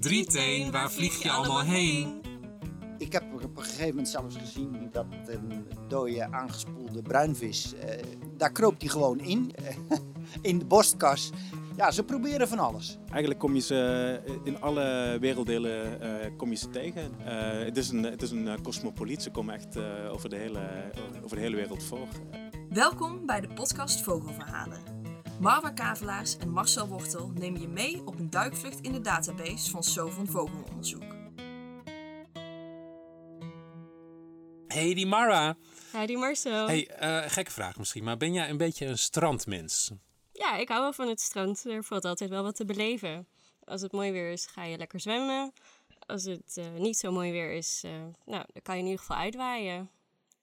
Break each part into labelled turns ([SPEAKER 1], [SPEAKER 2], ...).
[SPEAKER 1] Drieteen, waar vlieg je allemaal heen?
[SPEAKER 2] Ik heb op een gegeven moment zelfs gezien dat een dode aangespoelde bruinvis, eh, daar kroop die gewoon in, in de borstkas. Ja, ze proberen van alles.
[SPEAKER 3] Eigenlijk kom je ze eh, in alle werelddelen eh, kom je ze tegen. Eh, het is een, het is een cosmopoliet, ze komen echt eh, over, de hele, over de hele wereld voor.
[SPEAKER 4] Welkom bij de podcast Vogelverhalen. Marwa Kavelaars en Marcel Wortel nemen je mee op een duikvlucht in de database van Sovon Vogelonderzoek.
[SPEAKER 1] Hey, die Mara.
[SPEAKER 5] Hi, die Marcel.
[SPEAKER 1] Hey, eh, gekke vraag misschien, maar ben jij een beetje een strandmens?
[SPEAKER 5] Ja, ik hou wel van het strand. Er valt altijd wel wat te beleven. Als het mooi weer is, ga je lekker zwemmen. Als het eh, niet zo mooi weer is, eh, nou, dan kan je in ieder geval uitwaaien.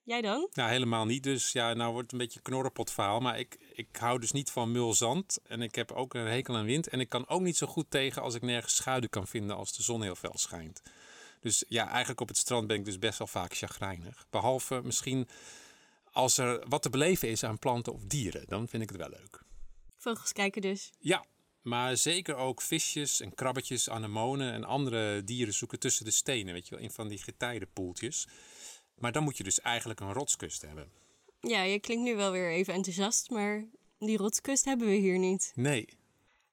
[SPEAKER 5] Jij dan?
[SPEAKER 1] Nou, helemaal niet. Dus ja, nou wordt het een beetje een knorrenpot verhaal. Maar ik, ik hou dus niet van mulzand. En ik heb ook een hekel aan wind. En ik kan ook niet zo goed tegen als ik nergens schuilen kan vinden als de zon heel fel schijnt. Dus ja, eigenlijk op het strand ben ik dus best wel vaak chagrijnig. Behalve misschien als er wat te beleven is aan planten of dieren. Dan vind ik het wel leuk.
[SPEAKER 5] Vogels kijken dus.
[SPEAKER 1] Ja, maar zeker ook visjes en krabbetjes, anemonen en andere dieren zoeken tussen de stenen. Weet je wel, in van die getijdenpoeltjes. Maar dan moet je dus eigenlijk een rotskust hebben.
[SPEAKER 5] Ja, je klinkt nu wel weer even enthousiast, maar die rotskust hebben we hier niet.
[SPEAKER 1] Nee.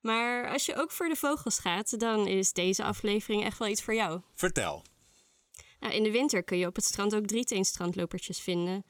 [SPEAKER 5] Maar als je ook voor de vogels gaat, dan is deze aflevering echt wel iets voor jou.
[SPEAKER 1] Vertel.
[SPEAKER 5] Nou, in de winter kun je op het strand ook drieteenstrandlopertjes vinden.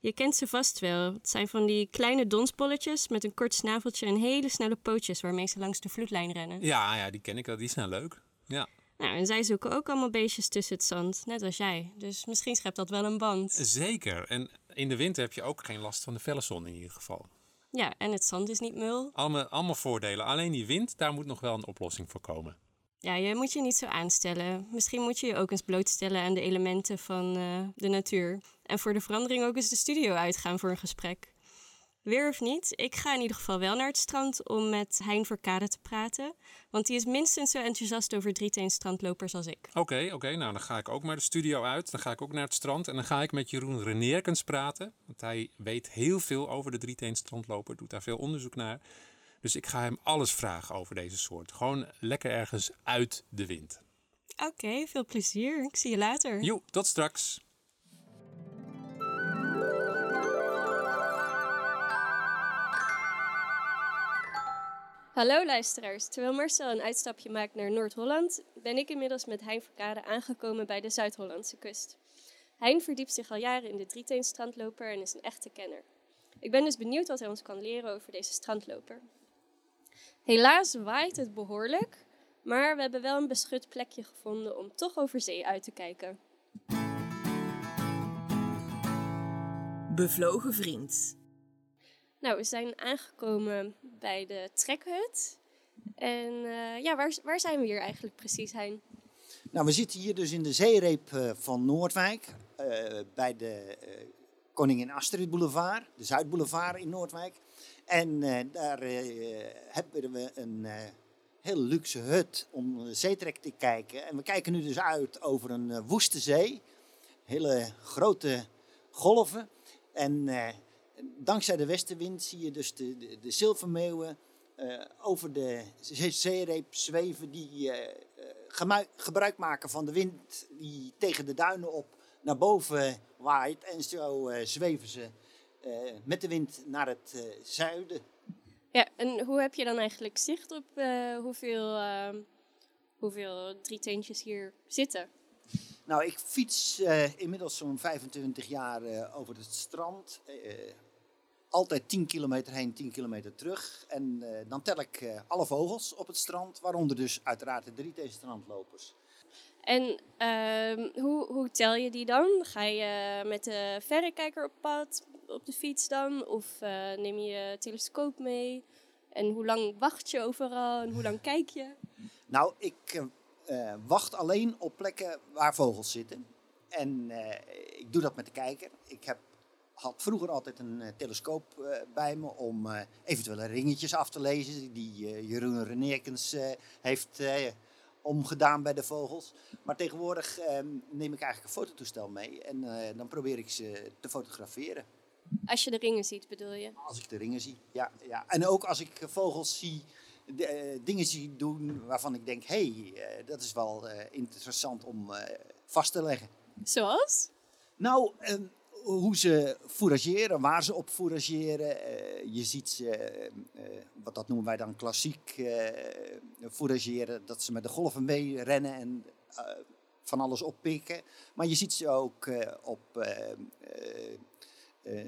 [SPEAKER 5] Je kent ze vast wel. Het zijn van die kleine donsbolletjes met een kort snaveltje en hele snelle pootjes waarmee ze langs de vloedlijn rennen.
[SPEAKER 1] Ja, ja, die ken ik wel. Die zijn leuk. Ja.
[SPEAKER 5] Nou, en zij zoeken ook allemaal beestjes tussen het zand, net als jij. Dus misschien schept dat wel een band.
[SPEAKER 1] Zeker. En in de winter heb je ook geen last van de felle zon in ieder geval.
[SPEAKER 5] Ja, en het zand is niet mul.
[SPEAKER 1] Allemaal, allemaal voordelen. Alleen die wind, daar moet nog wel een oplossing voor komen.
[SPEAKER 5] Ja, je moet je niet zo aanstellen. Misschien moet je je ook eens blootstellen aan de elementen van eh, de natuur. En voor de verandering ook eens de studio uitgaan voor een gesprek. Weer of niet, ik ga in ieder geval wel naar het strand om met Hein Verkade te praten. Want die is minstens zo enthousiast over drieteenstrandlopers als ik.
[SPEAKER 1] Oké, oké. nou, dan ga ik ook maar de studio uit. Dan ga ik ook naar het strand. En dan ga ik met Jeroen Reneerkens praten. Want hij weet heel veel over de drieteenstrandloper. Doet daar veel onderzoek naar. Dus ik ga hem alles vragen over deze soort. Gewoon lekker ergens uit de wind.
[SPEAKER 5] Oké, veel plezier. Ik zie je later.
[SPEAKER 1] Jo, tot straks.
[SPEAKER 5] Hallo luisteraars. Terwijl Marcel een uitstapje maakt naar Noord-Holland, ben ik inmiddels met Hein Verkade aangekomen bij de Zuid-Hollandse kust. Hein verdiept zich al jaren in de drieteenstrandloper en is een echte kenner. Ik ben dus benieuwd wat hij ons kan leren over deze strandloper. Helaas waait het behoorlijk, maar we hebben wel een beschut plekje gevonden om toch over zee uit te kijken.
[SPEAKER 4] Bevlogen vriend.
[SPEAKER 5] Nou, we zijn aangekomen bij de trekhut. En eh, ja, waar, waar zijn we hier eigenlijk precies, Hein?
[SPEAKER 2] Nou, we zitten hier dus in de zeereep eh, van Noordwijk, eh, bij de Koningin Astrid Boulevard, de Zuidboulevard in Noordwijk. En daar hebben we een heel luxe hut om de zeetrek te kijken. En we kijken nu dus uit over een woeste zee, hele grote golven. En dankzij de westenwind zie je dus de, de, de zilvermeeuwen eh, over de zee- zeereep zweven die eh, eh, gebruik maken van de wind die tegen de duinen op naar boven waait. En zo zweven ze met de wind naar het zuiden.
[SPEAKER 5] Ja, en hoe heb je dan eigenlijk zicht op hoeveel, eh, hoeveel drieteentjes hier zitten?
[SPEAKER 2] Nou, ik fiets inmiddels zo'n 25 jaar over het strand. Eh, altijd 10 kilometer heen, 10 kilometer terug. En eh, dan tel ik eh, alle vogels op het strand, waaronder dus uiteraard de drieteen-strandlopers.
[SPEAKER 5] En ehm, hoe, hoe tel je die dan? Ga je met de verrekijker op pad, op de fiets dan? Of eh, neem je je telescoop mee? En hoe lang wacht je overal en hoe lang kijk je?
[SPEAKER 2] Nou, ik eh, eh, wacht alleen op plekken waar vogels zitten. En eh, ik doe dat met de kijker. Ik heb, had vroeger altijd een eh, telescoop eh, bij me om eh, eventuele ringetjes af te lezen. Die Jeroen Reneerkens eh, heeft omgedaan bij de vogels. Maar tegenwoordig eh, neem ik eigenlijk een fototoestel mee. En dan probeer ik ze te fotograferen.
[SPEAKER 5] Als je de ringen ziet, bedoel je?
[SPEAKER 2] Als ik de ringen zie, ja. ja. En ook als ik vogels zie de, dingen zie doen waarvan ik denk, hé, hey, dat is wel interessant om vast te leggen.
[SPEAKER 5] Zoals?
[SPEAKER 2] Nou, ehm, hoe ze fourageren, waar ze op fourageren. Eh, je ziet ze, eh, eh, wat dat noemen wij dan klassiek fourageren, dat ze met de golven mee rennen en van alles oppikken. Maar je ziet ze ook op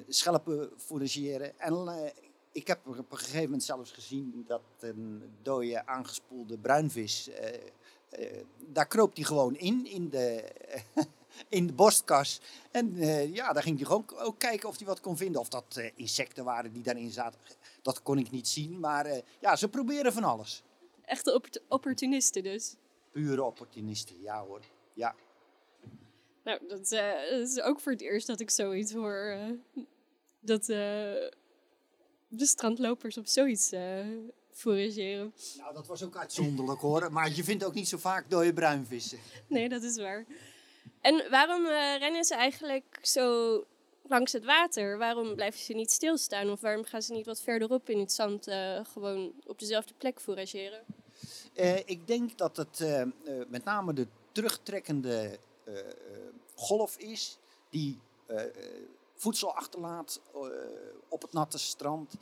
[SPEAKER 2] schelpen fourageren. En ik heb op een gegeven moment zelfs gezien dat een dode aangespoelde bruinvis, daar kroop hij gewoon in, in de, in de borstkas. En eh, ja, daar ging hij gewoon ook kijken of hij wat kon vinden. Of dat eh, insecten waren die daarin zaten, dat kon ik niet zien. Maar eh, ja, ze proberen van alles.
[SPEAKER 5] Echte oppor- opportunisten dus.
[SPEAKER 2] Pure opportunisten, ja hoor. Ja.
[SPEAKER 5] Nou, dat, is ook voor het eerst dat ik zoiets hoor. dat de strandlopers op zoiets fourageren.
[SPEAKER 2] Nou, dat was ook uitzonderlijk hoor. Maar je vindt ook niet zo vaak dode bruinvissen.
[SPEAKER 5] Nee, dat is waar. En waarom eh, rennen ze eigenlijk zo langs het water? Waarom blijven ze niet stilstaan? Of waarom gaan ze niet wat verderop in het zand eh, gewoon op dezelfde plek fourageren?
[SPEAKER 2] Eh, ik denk dat het met name de terugtrekkende golf is die voedsel achterlaat op het natte strand.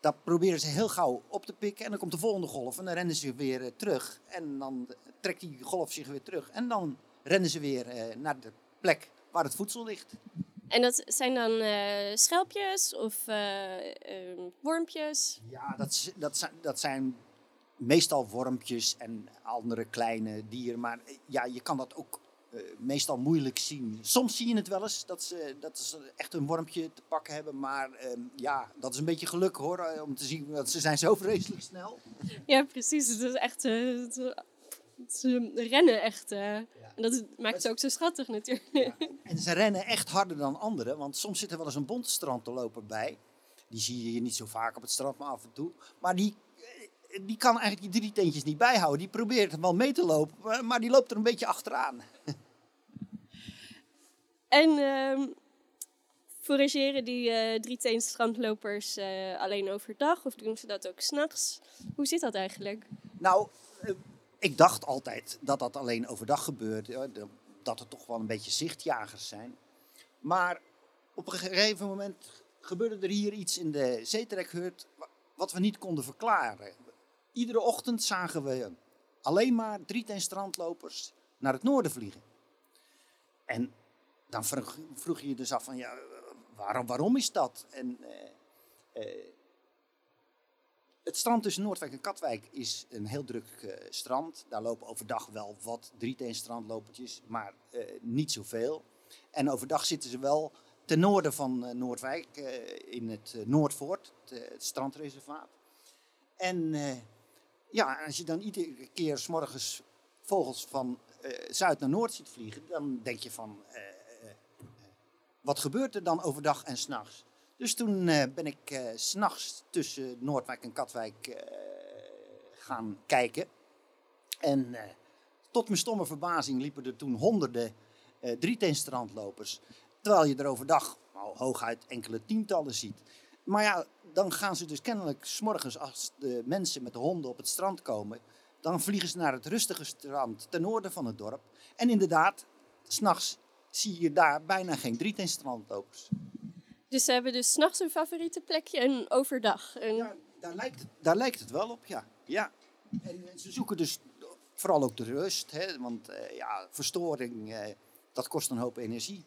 [SPEAKER 2] Dat proberen ze heel gauw op te pikken en dan komt de volgende golf en dan rennen ze weer terug. En dan trekt die golf zich weer terug en dan rennen ze weer eh, naar de plek waar het voedsel ligt.
[SPEAKER 5] En dat zijn dan eh, schelpjes of eh, wormpjes?
[SPEAKER 2] Ja, dat, dat, zijn, dat zijn meestal wormpjes en andere kleine dieren. Maar ja, je kan dat ook meestal moeilijk zien. Soms zie je het wel eens dat ze, dat ze echt een wormpje te pakken hebben. Maar ehm, ja, dat is een beetje geluk hoor. Om te zien dat ze zijn zo vreselijk snel.
[SPEAKER 5] Ja, precies. Het is echt... eh, ze rennen echt. eh. En dat maakt ze ook zo schattig natuurlijk.
[SPEAKER 2] En ze rennen echt harder dan anderen. Want soms zit er wel eens een lopen bij. Die zie je hier niet zo vaak op het strand, maar af en toe. Maar die, eh, die kan eigenlijk die drie teentjes niet bijhouden. Die probeert wel mee te lopen, maar- maar die loopt er een beetje achteraan.
[SPEAKER 5] En ehm fourageren die eh drieteen strandlopers eh, alleen overdag of doen ze dat ook s'nachts? Hoe zit dat eigenlijk?
[SPEAKER 2] Nou, eh, ik dacht altijd dat dat alleen overdag gebeurde. De- Dat er toch wel een beetje zichtjagers zijn. Maar op een gegeven moment gebeurde er hier iets in de zeetrekhut wa- wat we niet konden verklaren. Iedere ochtend zagen we alleen maar drieteen strandlopers naar het noorden vliegen. En dan vroeg, vroeg je je dus af van, ja, waarom, waarom is dat? En eh, eh, het strand tussen Noordwijk en Katwijk is een heel druk eh, strand. Daar lopen overdag wel wat drieteen strandlopertjes, maar eh, niet zoveel. En overdag zitten ze wel ten noorden van eh, Noordwijk, in het Noordvoort, het, strandreservaat. En ja, als je dan iedere keer s morgens vogels van zuid naar noord ziet vliegen, dan denk je van, wat gebeurt er dan overdag en s'nachts? Dus toen eh, ben ik eh, s'nachts tussen Noordwijk en Katwijk eh, gaan kijken. En tot mijn stomme verbazing liepen er toen honderden eh drieteenstrandlopers. Terwijl je er overdag hooguit enkele tientallen ziet. Maar ja, dan gaan ze dus kennelijk s'morgens als de mensen met de honden op het strand komen... dan vliegen ze naar het rustige strand ten noorden van het dorp. En inderdaad, s'nachts zie je daar bijna geen drieteenstrandlopers.
[SPEAKER 5] Dus ze hebben dus s'nachts een favoriete plekje en overdag. En
[SPEAKER 2] Ja, daar lijkt, het, daar lijkt het wel op, ja. ja. En eh, ze zoeken dus vooral ook de rust, hè, want eh, ja, verstoring, eh, dat kost een hoop energie.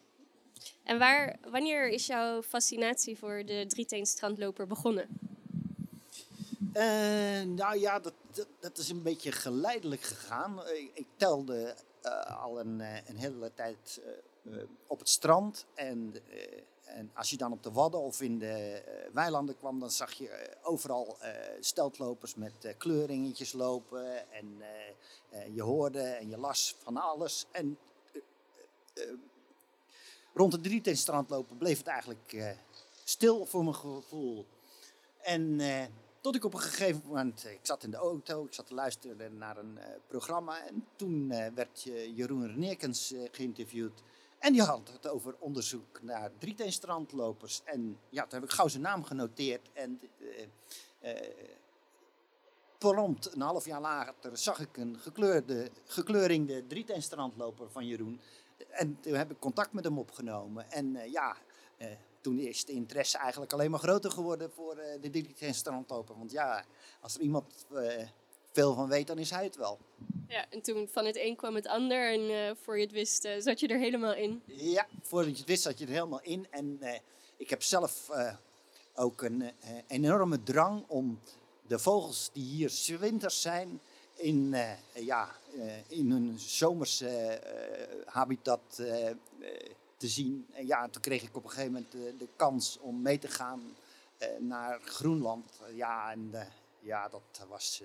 [SPEAKER 5] En waar, wanneer is jouw fascinatie voor de drieteen strandloper begonnen?
[SPEAKER 2] Nou ja, dat, dat, dat is een beetje geleidelijk gegaan. Ik telde al een, een hele tijd op het strand. En, en als je dan op de Wadden of in de eh, weilanden kwam, dan zag je eh, overal eh, steltlopers met kleuringetjes lopen. En je hoorde en je las van alles. En rond het drieteenstrand lopen bleef het eigenlijk stil voor mijn gevoel. En tot ik op een gegeven moment, ik zat in de auto, ik zat te luisteren naar een programma. En toen werd Jeroen Reneerkens geïnterviewd. En die had het over onderzoek naar drieteenstrandlopers. En ja, toen heb ik gauw zijn naam genoteerd. En prompt, een half jaar later, zag ik een gekleurde, gekleurde drieteenstrandloper van Jeroen. En toen heb ik contact met hem opgenomen. En eh, ja, toen is de interesse eigenlijk alleen maar groter geworden voor de drieteenstrandloper. Want ja, als er iemand veel van weet, dan is hij het wel.
[SPEAKER 5] Ja, en toen van het een kwam het ander en eh, voor je het wist eh, zat je er helemaal in.
[SPEAKER 2] Ja, voordat je het wist zat je er helemaal in. En eh, ik heb zelf ook een enorme drang om de vogels die hier 's winters zijn in, ja, in hun zomerse habitat te zien. En ja, toen kreeg ik op een gegeven moment eh, de kans om mee te gaan naar Groenland. ja, en ja, dat was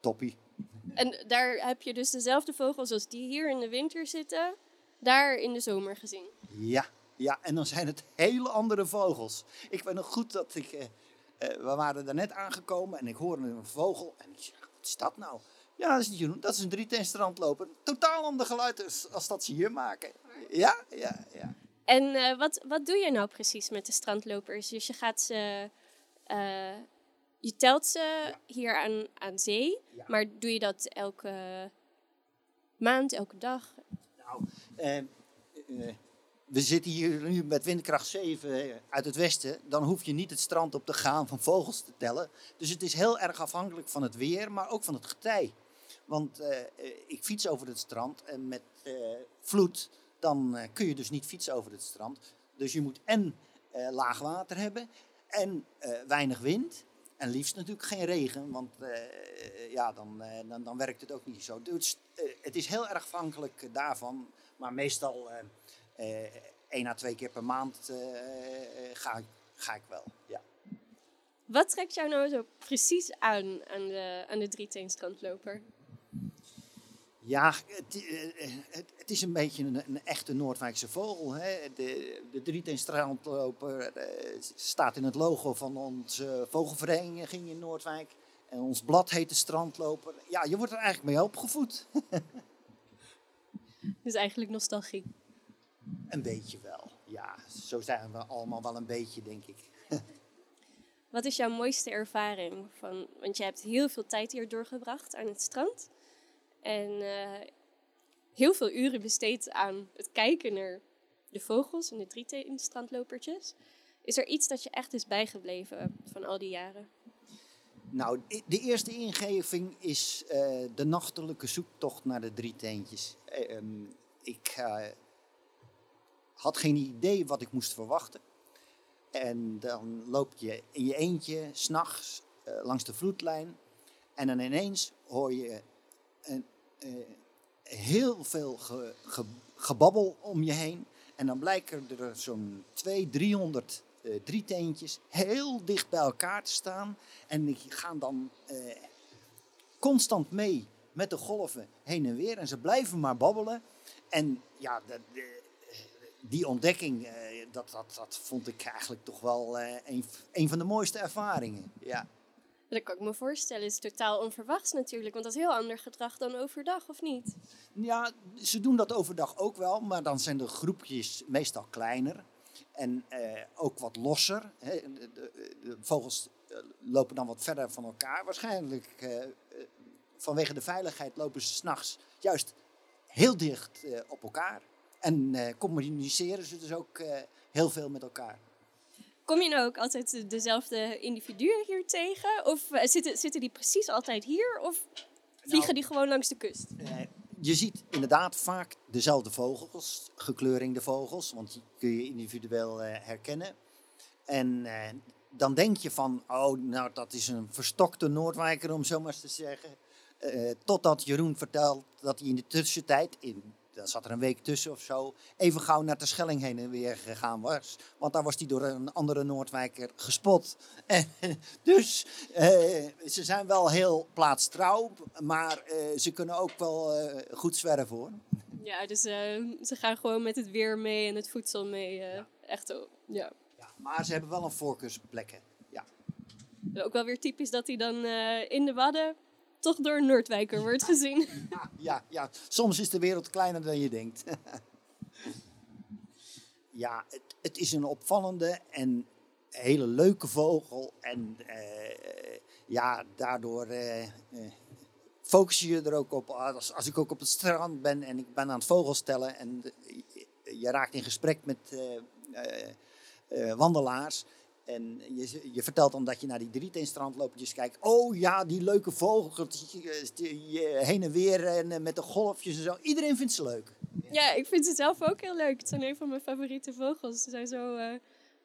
[SPEAKER 2] toppie.
[SPEAKER 5] En daar heb je dus dezelfde vogels als die hier in de winter zitten, daar in de zomer gezien.
[SPEAKER 2] Ja, ja, en dan zijn het hele andere vogels. Ik weet nog goed dat ik. eh, eh, we waren daar net aangekomen en ik hoorde een vogel. En ik zeg: Wat is dat nou? Ja, dat is, niet Jeroen, dat is een drieteenstrandloper. Totaal ander geluid als, als dat ze hier maken. Ja, ja, ja.
[SPEAKER 5] En eh, wat, wat doe je nou precies met de strandlopers? Dus je gaat ze. Je telt ze hier aan, aan zee,
[SPEAKER 2] Ja.
[SPEAKER 5] maar doe je dat elke maand, elke dag?
[SPEAKER 2] Nou, eh, eh, we zitten hier nu met windkracht 7 uit het westen. Dan hoef je niet het strand op te gaan van vogels te tellen. Dus het is heel erg afhankelijk van het weer, maar ook van het getij. Want eh, eh, ik fiets over het strand en met eh, vloed, dan eh, kun je dus niet fietsen over het strand. Dus je moet en eh, laag water hebben en eh, weinig wind. En liefst natuurlijk geen regen, want eh, ja, dan, eh, dan, dan werkt het ook niet zo. Dus eh, het is heel erg afhankelijk daarvan. Maar meestal één à twee keer per maand ga, ga ik wel. Ja.
[SPEAKER 5] Wat trekt jou nou zo precies aan aan de, aan de drieteenstrandloper?
[SPEAKER 2] Ja, het, eh, eh, het, het is een beetje een, een echte Noordwijkse vogel. Hè? De, de eh, staat in het logo van onze vogelvereniging in Noordwijk. En ons blad heet de strandloper. Ja, je wordt er eigenlijk mee opgevoed.
[SPEAKER 5] Dus eigenlijk nostalgie.
[SPEAKER 2] Een beetje wel. Ja, zo zijn we allemaal wel een beetje, denk ik.
[SPEAKER 5] Wat is jouw mooiste ervaring? Van, want je hebt heel veel tijd hier doorgebracht aan het strand. En eh, heel veel uren besteed aan het kijken naar de vogels en de drieteenstrandlopertjes. Is er iets dat je echt is bijgebleven van al die jaren?
[SPEAKER 2] Nou, de eerste ingeving is eh, de nachtelijke zoektocht naar de drie teentjes. Eh, ehm, ik had geen idee wat ik moest verwachten. En dan loop je in je eentje s'nachts uh, langs de vloedlijn. En dan ineens hoor je een, heel veel ge- ge- gebabbel om je heen. En dan blijken er zo'n 200, 300 eh drieteentjes heel dicht bij elkaar te staan. En die gaan dan eh, constant mee met de golven heen en weer. En ze blijven maar babbelen. En ja, die ontdekking, eh, dat, dat, dat vond ik eigenlijk toch wel eh, een, een van de mooiste ervaringen. Ja.
[SPEAKER 5] Dat kan ik me voorstellen. Is totaal onverwachts natuurlijk, want dat is heel ander gedrag dan overdag, of niet?
[SPEAKER 2] Ja, ze doen dat overdag ook wel, maar dan zijn de groepjes meestal kleiner en eh, ook wat losser. De, de- de vogels eh, lopen dan wat verder van elkaar. Waarschijnlijk eh, eh, vanwege de veiligheid lopen ze s'nachts juist heel dicht eh, op elkaar. En eh, communiceren ze dus ook heel veel met elkaar.
[SPEAKER 5] Kom je nou ook altijd de- dezelfde individuen hier tegen? Of eh, zitten, zitten die precies altijd hier? Of vliegen
[SPEAKER 2] Nou-
[SPEAKER 5] die gewoon langs de kust?
[SPEAKER 2] Eh, je ziet inderdaad vaak dezelfde vogels, gekleurde vogels, want die kun je individueel eh, herkennen. En dan denk je van, oh, nou dat is een verstokte Noordwijker om zo maar eens te zeggen. Totdat Jeroen vertelt dat hij in de tussentijd, in, daar zat er een week tussen of zo, even gauw naar de Schelling heen en weer gegaan was. Want daar was hij door een andere Noordwijker gespot. En, dus eh, ze zijn wel heel plaatstrouw, maar eh, ze kunnen ook wel eh, goed zwerven hoor.
[SPEAKER 5] Ja, dus eh, ze gaan gewoon met het weer mee en het voedsel mee. eh, Echt, oh, ja.
[SPEAKER 2] Ja, maar ze hebben wel een voorkeursplekken. Ja.
[SPEAKER 5] Ook wel weer typisch dat hij dan eh, in de Wadden toch door Noordwijker wordt gezien.
[SPEAKER 2] Ja, ja, ja, soms is de wereld kleiner dan je denkt. ja, het, het is een opvallende en hele leuke vogel. En eh, ja, daardoor eh, eh, focus je er ook op. Als, als ik ook op het strand ben en ik ben aan het vogelstellen en je, raakt in gesprek met eh, wandelaars. En je, je vertelt dan dat je naar die drieteenstrandlopertjes kijkt. Oh ja, die leuke vogeltjes die eh, heen en weer en eh, met de golfjes en zo. Iedereen vindt ze leuk.
[SPEAKER 5] Ja, ik vind ze zelf ook heel leuk. Het zijn een van mijn favoriete vogels. Ze zijn zo eh,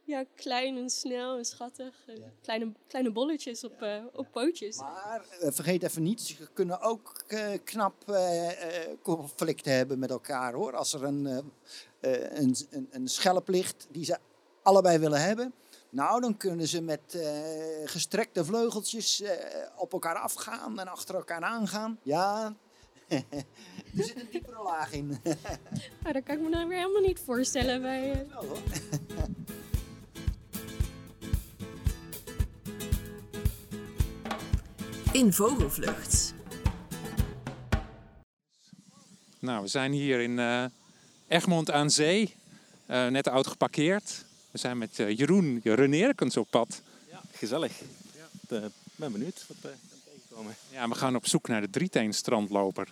[SPEAKER 5] ja, klein en snel en schattig.
[SPEAKER 2] Ja.
[SPEAKER 5] Kleine, kleine bolletjes op, eh, op pootjes.
[SPEAKER 2] Maar eh, vergeet even niet, ze kunnen ook eh, knap eh, eh, conflicten hebben met elkaar hoor. Als er een, eh, eh, een, een, een schelp ligt die ze allebei willen hebben. Nou, dan kunnen ze met eh, gestrekte vleugeltjes eh, op elkaar afgaan en achter elkaar aangaan. Ja, er zit een diepere laag in.
[SPEAKER 5] Maar dat kan ik me nou weer helemaal niet voorstellen bij... eh,
[SPEAKER 2] Wel, hoor.
[SPEAKER 4] In Vogelvlucht.
[SPEAKER 6] Nou, we zijn hier in eh, Egmond aan Zee, eh, net oud geparkeerd. We zijn met eh, Jeroen Reneerkens op pad.
[SPEAKER 3] Gezellig. Ik eh, ben benieuwd wat we kan tegenkomen.
[SPEAKER 6] Ja, we gaan op zoek naar de drieteenstrandloper.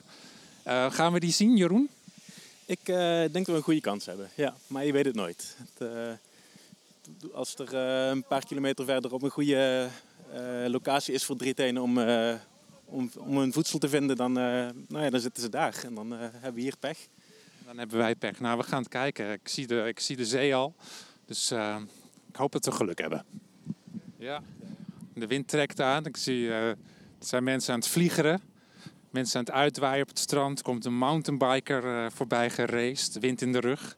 [SPEAKER 6] Eh gaan we die zien, Jeroen?
[SPEAKER 3] Ik eh, denk dat we een goede kans hebben. Ja, maar je weet het nooit. Het, eh, als er eh, een paar kilometer verderop een goede eh, locatie is voor drietenen om, eh, om, om hun voedsel te vinden, dan, eh, nou ja, dan zitten ze daar. En dan eh, hebben we hier pech.
[SPEAKER 6] Dan hebben wij pech. Nou, we gaan het kijken. Ik zie de, ik zie de zee al. Dus eh, ik hoop dat we geluk hebben. Ja. De wind trekt aan. Ik zie, eh, er zijn mensen aan het vliegeren. Mensen aan het uitwaaien op het strand. Er komt een mountainbiker eh, voorbij geraced. Wind in de rug.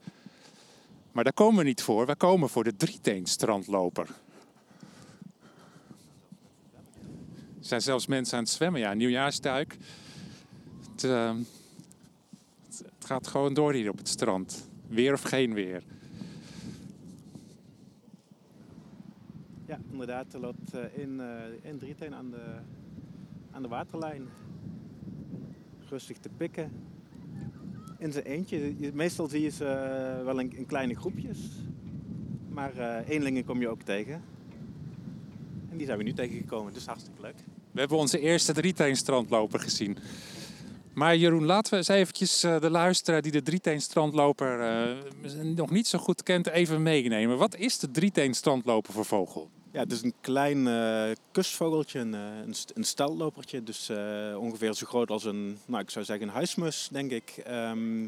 [SPEAKER 6] Maar daar komen we niet voor. Wij komen voor de drieteenstrandloper. Er zijn zelfs mensen aan het zwemmen. Ja, nieuwjaarsduik. Het, het gaat gewoon door hier op het strand. Weer of geen weer.
[SPEAKER 3] Ja, inderdaad. Er loopt eh, in, eh in drieteen aan de, aan de waterlijn. Rustig te pikken. In zijn eentje. Je- Meestal zie je ze eh, wel in, in kleine groepjes. Maar eh eenlingen kom je ook tegen. En die zijn we nu tegengekomen, dus hartstikke leuk.
[SPEAKER 6] We hebben onze eerste drieteenstrandloper gezien. Maar Jeroen, laten we eens eventjes de luisteraar die de drieteenstrandloper eh, nog niet zo goed kent even meenemen. Wat is de drieteenstrandloper voor vogel?
[SPEAKER 3] Ja, het is een klein eh, kustvogeltje, een, eh, een. Dus eh, ongeveer zo groot als een, nou ik zou zeggen een huismus, denk ik. Ehm,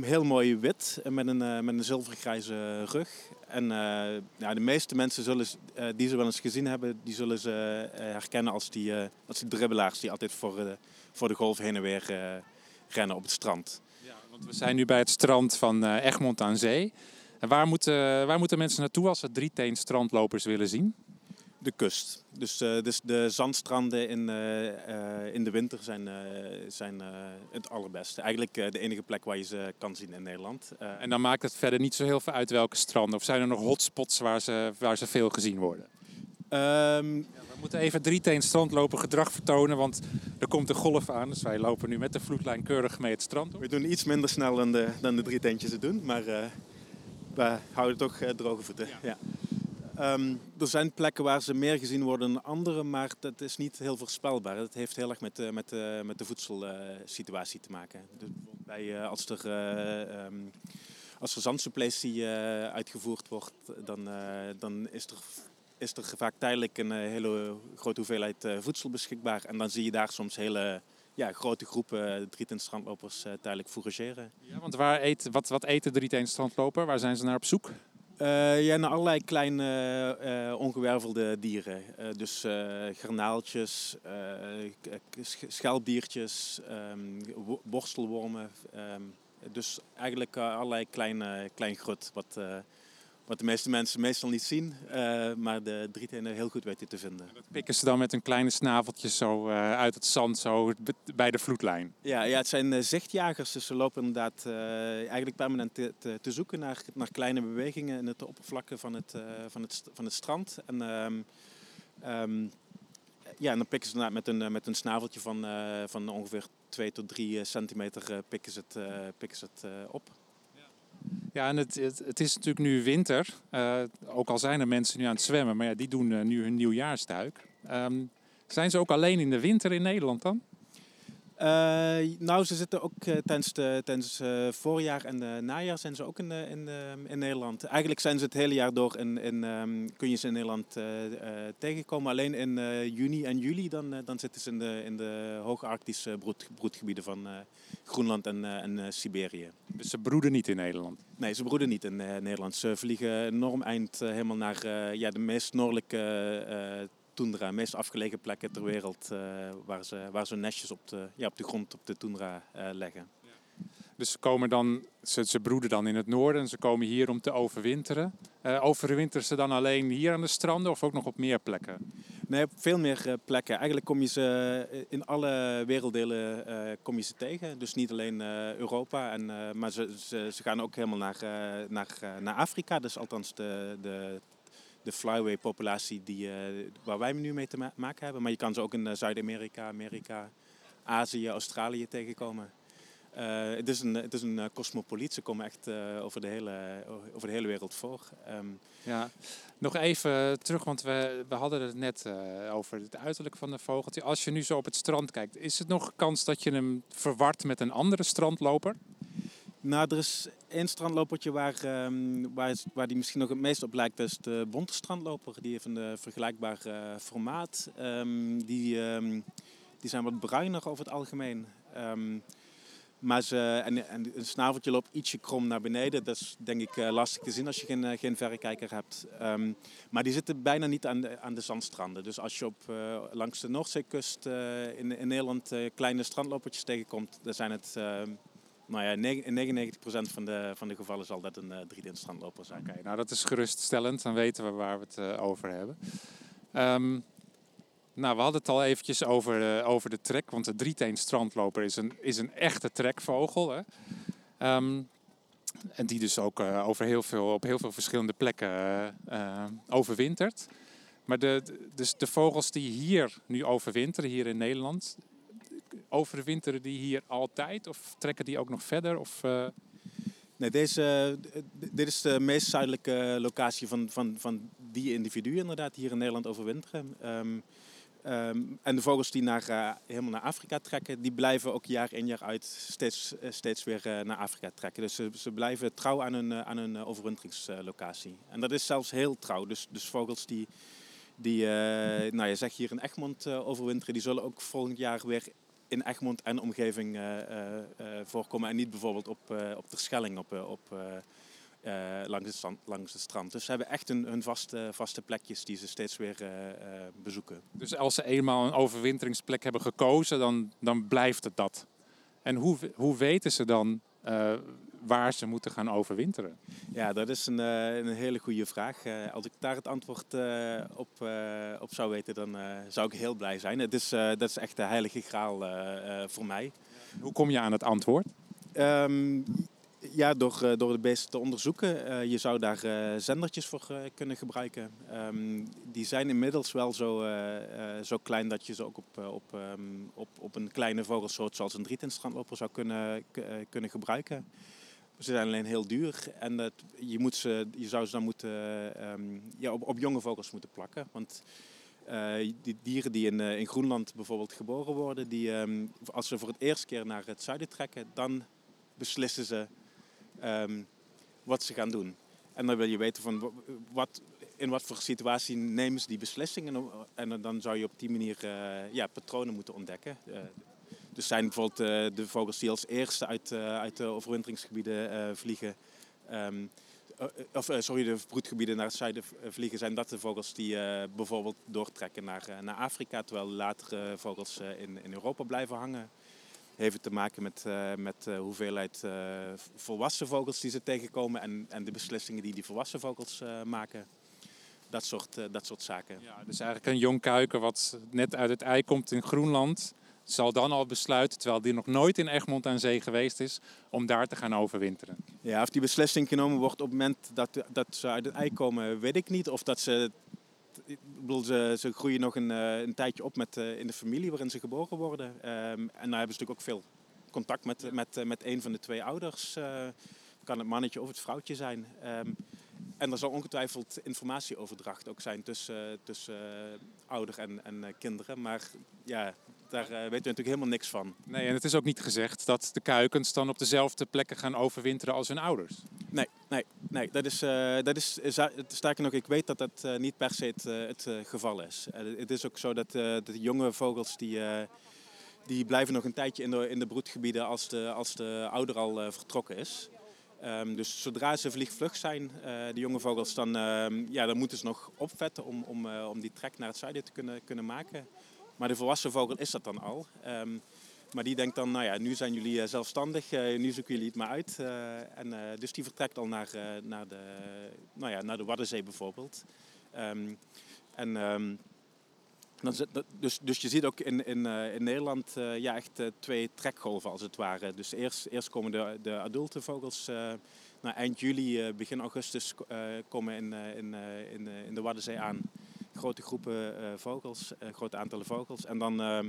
[SPEAKER 3] heel mooi wit met een, met een zilvergrijze rug. En ja, de meeste mensen zullen, die ze wel eens gezien hebben, die zullen ze herkennen als die, als die dribbelaars die altijd voor, voor de golf heen en weer rennen op het strand.
[SPEAKER 6] Ja, want we zijn nu bij het strand van Egmond aan Zee. En waar moeten, waar moeten mensen naartoe als ze drieteenstrandlopers willen zien?
[SPEAKER 3] De kust. Dus, eh, dus de zandstranden in, eh, eh, in de winter zijn, zijn het allerbeste. Eigenlijk de enige plek waar je ze kan zien in Nederland.
[SPEAKER 6] En dan maakt het verder niet zo heel veel uit welke stranden. Of zijn er nog hotspots waar ze, waar ze veel gezien worden?
[SPEAKER 3] ehm,
[SPEAKER 6] We moeten even drieteenstrandloper gedrag vertonen, want er komt een golf aan. Dus wij lopen nu met de vloedlijn keurig mee het strand op.
[SPEAKER 3] we doen iets minder snel dan de, dan de het doen, maar we houden toch eh, droge voeten. Ja. Ehm, er zijn plekken waar ze meer gezien worden dan andere, maar dat is niet heel voorspelbaar. Dat heeft heel erg met, met, met de voedselsituatie te maken. Dus bijvoorbeeld bij, eh, als, er, ehm, als er zandsuppletie uitgevoerd wordt, dan, dan is er, is er vaak tijdelijk een hele grote hoeveelheid voedsel beschikbaar. En dan zie je daar soms hele ja, grote groepen uh, drieteenstrandlopers uh, tijdelijk fourageren.
[SPEAKER 6] Ja, want waar eet, wat, wat eet de drieteenstrandloper? Waar zijn ze naar op zoek?
[SPEAKER 3] Uh, ja, naar allerlei kleine uh, ongewervelde dieren. Dus garnaaltjes, schelpdiertjes, um, borstelwormen. Um, dus eigenlijk allerlei klein, klein grut wat, wat de meeste mensen meestal niet zien, uh, maar de drietenen heel goed weten te vinden.
[SPEAKER 6] En dat pikken ze dan met hun kleine snaveltjes zo uh, uit het zand, zo bij de vloedlijn?
[SPEAKER 3] Ja, ja het zijn uh, zichtjagers, dus ze lopen inderdaad eigenlijk permanent te, te, te, zoeken naar, naar kleine bewegingen in het oppervlakken van het, van het, van het strand. En, um, um, ja, en dan pikken ze met een, met een snaveltje van, van ongeveer 2 tot 3 centimeter pikken ze het, pikken ze het op.
[SPEAKER 6] Ja, en het, het, is natuurlijk nu winter. Uh, ook al zijn er mensen nu aan het zwemmen, maar ja, die doen uh, nu hun nieuwjaarsduik. Ehm, zijn ze ook alleen in de winter in Nederland dan?
[SPEAKER 3] Uh, nou, ze zitten ook uh, tijdens, de, tijdens uh, voorjaar en najaar zijn ze ook in, in, in Nederland. Eigenlijk zijn ze het hele jaar door in, in um, kun je ze in Nederland tegenkomen. Alleen in juni en juli dan, dan zitten ze in de, in de hoge arctische broed, broedgebieden van Groenland en, en Siberië.
[SPEAKER 6] Dus ze broeden niet in Nederland?
[SPEAKER 3] Nee, ze broeden niet in Nederland. Ze vliegen enorm eind helemaal naar ja, de meest noordelijke toendra, meest afgelegen plekken ter wereld uh, waar, ze, waar ze nestjes op de, ja, op de grond op de toendra uh, leggen.
[SPEAKER 6] Dus ze, komen dan, ze, ze broeden dan in het noorden en ze komen hier om te overwinteren. Uh, overwinteren ze dan alleen hier aan de stranden of ook nog op meer plekken?
[SPEAKER 3] Nee, op veel meer plekken. Eigenlijk kom je ze in alle werelddelen kom je ze tegen. Dus niet alleen Europa, en, maar ze, ze, ze, gaan ook helemaal naar, naar, naar Afrika. Dus althans de, de de flyway-populatie die, uh, waar wij nu mee te ma maken hebben. Maar je kan ze ook in uh, Zuid-Amerika, Amerika, Azië, Australië tegenkomen. Uh, het is een, het is een cosmopoliet. Ze komen echt over, de hele, over de hele wereld voor. Um,
[SPEAKER 6] ja. Nog even terug, want we, we hadden het net over het uiterlijk van de vogeltje. Als je nu zo op het strand kijkt, is het nog kans dat je hem verwart met een andere strandloper?
[SPEAKER 3] Nou, er is één strandlopertje waar, um, waar, waar die misschien nog het meest op lijkt. Dat is de bonte strandloper. Die heeft een vergelijkbaar uh, formaat. Um, die, um, die zijn wat bruiner over het algemeen. maar ze, en, en een snaveltje loopt ietsje krom naar beneden. Dat is denk ik uh, lastig te zien als je geen, uh, geen verrekijker hebt. Maar die zitten bijna niet aan de, aan de zandstranden. Dus als je op, langs de Noordzeekust in, in Nederland kleine strandlopertjes tegenkomt, dan zijn het nou ja, in 99% van de, van de gevallen zal dat een uh, 3D-strandloper zijn.
[SPEAKER 6] Oké, nou dat is geruststellend. Dan weten we waar we het uh, over hebben. Um, nou, we hadden het al eventjes over, uh, over de trek. Want de drieteen strandloper is een, is een echte trekvogel. Hè? Um, en die dus ook uh, over heel veel, op heel veel verschillende plekken overwintert. Maar de, dus de vogels die hier nu overwinteren, hier in Nederland, overwinteren die hier altijd of trekken die ook nog verder? Of, uh...
[SPEAKER 3] Nee, deze, dit is de meest zuidelijke locatie van, van, van die individuen inderdaad hier in Nederland overwinteren. Um, um, en de vogels die naar, uh, helemaal naar Afrika trekken, die blijven ook jaar in jaar uit steeds, steeds weer naar Afrika trekken. Dus ze, ze blijven trouw aan hun, aan hun overwinteringslocatie. En dat is zelfs heel trouw. Dus, dus vogels die, die nou, je zegt hier in Egmond overwinteren, die zullen ook volgend jaar weer in Egmond en omgeving uh, voorkomen. En niet bijvoorbeeld op, op de Schelling op, op, langs, het strand, langs het strand. Dus ze hebben echt een, hun vaste, vaste plekjes die ze steeds weer bezoeken.
[SPEAKER 6] Dus als ze eenmaal een overwinteringsplek hebben gekozen, dan, dan blijft het dat. En hoe, hoe weten ze dan waar ze moeten gaan overwinteren?
[SPEAKER 3] Ja, dat is een, uh, een hele goede vraag. Uh, als ik daar het antwoord uh, op, op zou weten, dan zou ik heel blij zijn. Het is, dat is echt de heilige graal voor mij.
[SPEAKER 6] Hoe kom je aan het antwoord?
[SPEAKER 3] Um, ja, door, door de beesten te onderzoeken. je zou daar zendertjes voor kunnen gebruiken. Um, die zijn inmiddels wel zo, zo klein dat je ze ook op, op, um, op, op een kleine vogelsoort zoals een drietenstrandloper zou kunnen, kunnen gebruiken. Ze zijn alleen heel duur en dat, je, moet ze, je zou ze dan moeten, um, ja, op, op, jonge vogels moeten plakken. Want uh, die dieren die in, uh, in Groenland bijvoorbeeld geboren worden, die, um, als ze voor het eerst keer naar het zuiden trekken, dan beslissen ze um, wat ze gaan doen. En dan wil je weten van wat, in wat voor situatie nemen ze die beslissingen. En dan zou je op die manier uh, ja, patronen moeten ontdekken. Dus zijn bijvoorbeeld uh, de vogels die als eerste uit, uh, uit de overwinteringsgebieden uh, vliegen. Um, of sorry, de broedgebieden naar het zuiden vliegen, zijn dat de vogels die bijvoorbeeld doortrekken naar, naar Afrika, terwijl latere vogels in, in Europa blijven hangen. Heeft te maken met, met de hoeveelheid volwassen vogels die ze tegenkomen en, en de beslissingen die die volwassen vogels maken dat soort, dat soort zaken.
[SPEAKER 6] Ja, dus eigenlijk een jong kuiken wat net uit het ei komt in Groenland zal dan al besluiten, terwijl die nog nooit in Egmond aan Zee geweest is, om daar te gaan overwinteren.
[SPEAKER 3] Ja, of die beslissing genomen wordt op het moment dat, dat ze uit het ei komen, weet ik niet. Of dat ze, ik bedoel, ze, ze groeien nog een, eh, een tijdje op met, uh, in de familie waarin ze geboren worden. Um, en daar hebben ze natuurlijk ook veel contact met, met, met een van de twee ouders. Uh, kan het mannetje of het vrouwtje zijn. Um, en er zal ongetwijfeld informatieoverdracht ook zijn tussen, tussen ouder en, en kinderen. Maar ja, daar weten we natuurlijk helemaal niks van.
[SPEAKER 6] Nee, en het is ook niet gezegd dat de kuikens dan op dezelfde plekken gaan overwinteren als hun ouders.
[SPEAKER 3] Nee, nee, nee. Dat is, uh, dat is sterker nog, ik weet dat dat uh, niet per se het, uh, het geval is. het is ook zo dat de jonge vogels die, die blijven nog een tijdje in de, in de broedgebieden als de, als de ouder al vertrokken is. Um, dus zodra ze vliegvlug zijn, de jonge vogels, dan, ehm, ja, dan moeten ze nog opvetten om, om, om die trek naar het zuiden te kunnen, kunnen maken. Maar de volwassen vogel is dat dan al. Um, maar die denkt dan, nou ja, nu zijn jullie zelfstandig, uh, nu zoeken jullie het maar uit. Uh, en, uh, dus die vertrekt al naar, naar, de, nou ja, naar de Waddenzee bijvoorbeeld. Um, en, zit, dus, dus je ziet ook in, in, in Nederland ja, echt twee trekgolven als het ware. Dus eerst, eerst komen de, de adulte vogels nou, eind juli, begin augustus komen in, in, in, in de Waddenzee aan grote groepen uh, vogels, uh, grote aantallen vogels. En dan uh,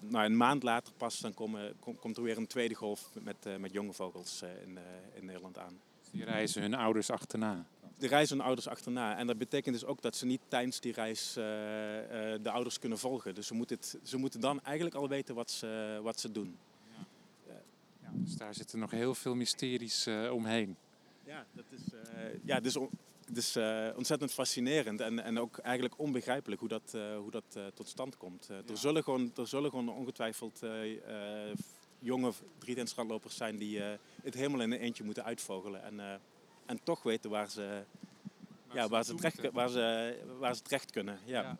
[SPEAKER 3] nou, een maand later pas dan komen, kom, komt er weer een tweede golf met, met jonge vogels in, in Nederland aan.
[SPEAKER 6] Die reizen hun ouders achterna?
[SPEAKER 3] Die reizen hun ouders achterna. En dat betekent dus ook dat ze niet tijdens die reis de ouders kunnen volgen. Dus ze moeten, het, ze moeten dan eigenlijk al weten wat ze, wat ze doen.
[SPEAKER 6] Ja. Ja, dus daar zitten nog heel veel mysteries omheen.
[SPEAKER 3] Ja, dat is, ja, dus het is uh, ontzettend fascinerend en, en ook eigenlijk onbegrijpelijk hoe dat, uh, hoe dat uh, tot stand komt. Ja. Er, zullen gewoon, er zullen gewoon ongetwijfeld jonge drieteenstrandlopers zijn die het helemaal in een eentje moeten uitvogelen. En, en toch weten waar ze, waar ja, ze waar, ze terecht, waar, ze, waar ze terecht kunnen. Ja. ja.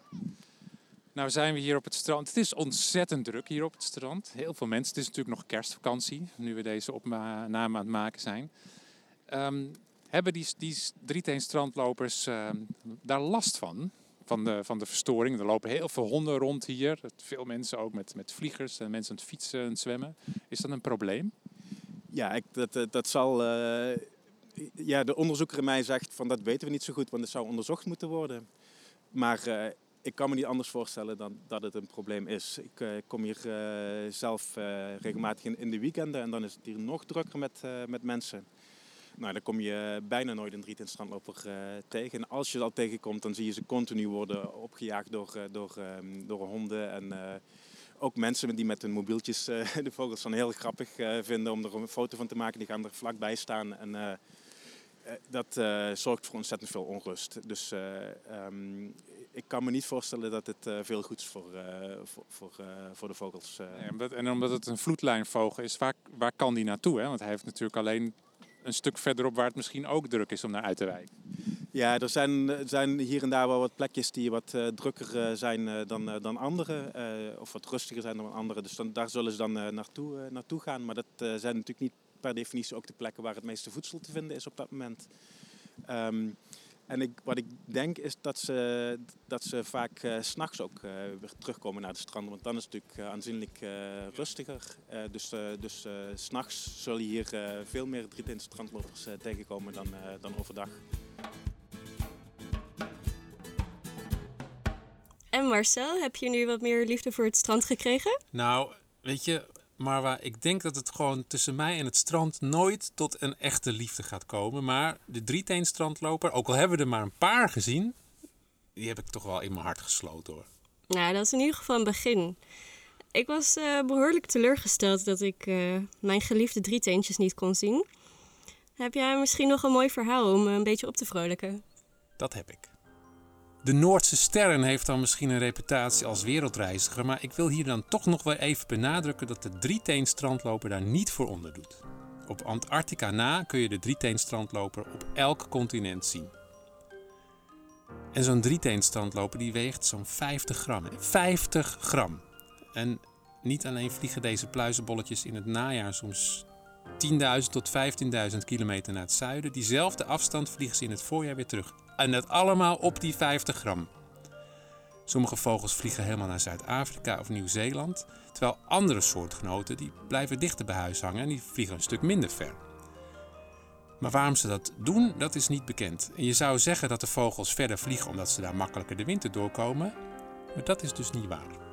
[SPEAKER 6] Nou zijn we hier op het strand. Het is ontzettend druk hier op het strand. Heel veel mensen. Het is natuurlijk nog kerstvakantie, nu we deze opname aan het maken zijn. Um, hebben die, die drieteenstrandlopers uh, daar last van? Van de, van de verstoring. Er lopen heel veel honden rond hier. Veel mensen ook met, met vliegers en mensen aan het fietsen en zwemmen. Is dat een probleem?
[SPEAKER 3] Ja, ik, dat, dat zal. Uh, ja, de onderzoeker in mij zegt van dat weten we niet zo goed, want het zou onderzocht moeten worden. Maar uh, ik kan me niet anders voorstellen dan dat het een probleem is. Ik kom hier zelf regelmatig in, in, de weekenden en dan is het hier nog drukker met, met mensen. Nou, dan kom je bijna nooit een drietend strandloper uh, tegen. En als je dat tegenkomt, dan zie je ze continu worden opgejaagd door, uh, door, uh, door honden. En eh, ook mensen die met hun mobieltjes de vogels dan heel grappig vinden om er een foto van te maken. Die gaan er vlakbij staan. En dat zorgt voor ontzettend veel onrust. Dus um, ik kan me niet voorstellen dat het veel goeds voor, voor, voor, voor, de vogels.
[SPEAKER 6] en omdat het een vloedlijnvogel is, waar, waar kan die naartoe? Hè? Want hij heeft natuurlijk alleen een stuk verderop waar het misschien ook druk is om naar uit te wijken.
[SPEAKER 3] Ja, er zijn, zijn hier en daar wel wat plekjes die wat uh, drukker uh, zijn dan, dan andere. of wat rustiger zijn dan andere. Dus dan, daar zullen ze dan naartoe, naartoe gaan. Maar dat zijn natuurlijk niet per definitie ook de plekken waar het meeste voedsel te vinden is op dat moment. Um, en ik, wat ik denk is dat ze, dat ze vaak uh, s'nachts ook uh, weer terugkomen naar de stranden. Want dan is het natuurlijk uh, aanzienlijk rustiger. dus dus s'nachts zul je hier veel meer drietinte strandlopers tegenkomen dan, dan overdag.
[SPEAKER 5] En Marcel, heb je nu wat meer liefde voor het strand gekregen?
[SPEAKER 6] Nou, weet je, maar waar ik denk dat het gewoon tussen mij en het strand nooit tot een echte liefde gaat komen. Maar de drieteenstrandloper, ook al hebben we er maar een paar gezien, die heb ik toch wel in mijn hart gesloten hoor.
[SPEAKER 5] Nou, dat is in ieder geval een begin. Ik was uh, behoorlijk teleurgesteld dat ik uh, mijn geliefde drieteentjes niet kon zien. Heb jij misschien nog een mooi verhaal om een beetje op te vrolijken?
[SPEAKER 6] Dat heb ik. De Noordse Sterren heeft dan misschien een reputatie als wereldreiziger, maar ik wil hier dan toch nog wel even benadrukken dat de drieteenstrandloper daar niet voor onderdoet. Op Antarctica na kun je de drieteenstrandloper op elk continent zien. En zo'n drieteenstrandloper die weegt zo'n 50 gram. 50 gram! En niet alleen vliegen deze pluizenbolletjes in het najaar soms 10.000 tot 15.000 kilometer naar het zuiden. Diezelfde afstand vliegen ze in het voorjaar weer terug. En dat allemaal op die 50 gram. Sommige vogels vliegen helemaal naar Zuid-Afrika of Nieuw-Zeeland, terwijl andere soortgenoten die blijven dichter bij huis hangen en die vliegen een stuk minder ver. Maar waarom ze dat doen, dat is niet bekend. En je zou zeggen dat de vogels verder vliegen omdat ze daar makkelijker de winter doorkomen, maar dat is dus niet waar.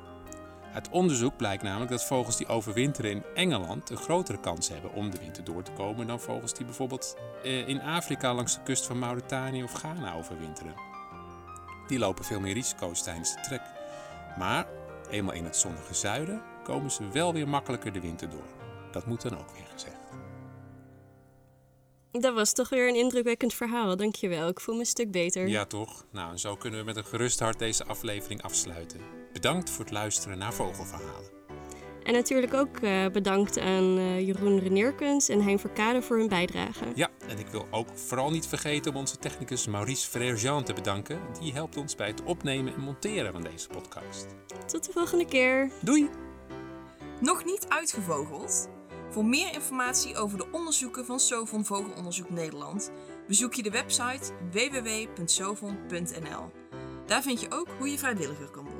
[SPEAKER 1] Uit onderzoek blijkt namelijk dat vogels die overwinteren in Engeland een grotere kans hebben om de winter door te komen dan vogels die bijvoorbeeld eh, in Afrika langs de kust van Mauritanië of Ghana overwinteren. Die lopen veel meer risico's tijdens de trek. Maar eenmaal in het zonnige zuiden komen ze wel weer makkelijker de winter door. Dat moet dan ook weer gezegd.
[SPEAKER 5] Dat was toch weer een indrukwekkend verhaal, dankjewel. Ik voel me een stuk beter.
[SPEAKER 1] Ja, toch? Nou, en zo kunnen we met een gerust hart deze aflevering afsluiten. Bedankt voor het luisteren naar Vogelverhalen.
[SPEAKER 5] En natuurlijk ook uh, bedankt aan uh, Jeroen Reneerkens en Hein Verkade voor hun bijdrage.
[SPEAKER 1] Ja, en ik wil ook vooral niet vergeten om onze technicus Maurice Frère-Jean te bedanken. Die helpt ons bij het opnemen en monteren van deze podcast.
[SPEAKER 5] Tot de volgende keer.
[SPEAKER 1] Doei!
[SPEAKER 4] Nog niet uitgevogeld? Voor meer informatie over de onderzoeken van Sovon Vogelonderzoek Nederland bezoek je de website www.sovon.nl. Daar vind je ook hoe je vrijwilliger kan worden.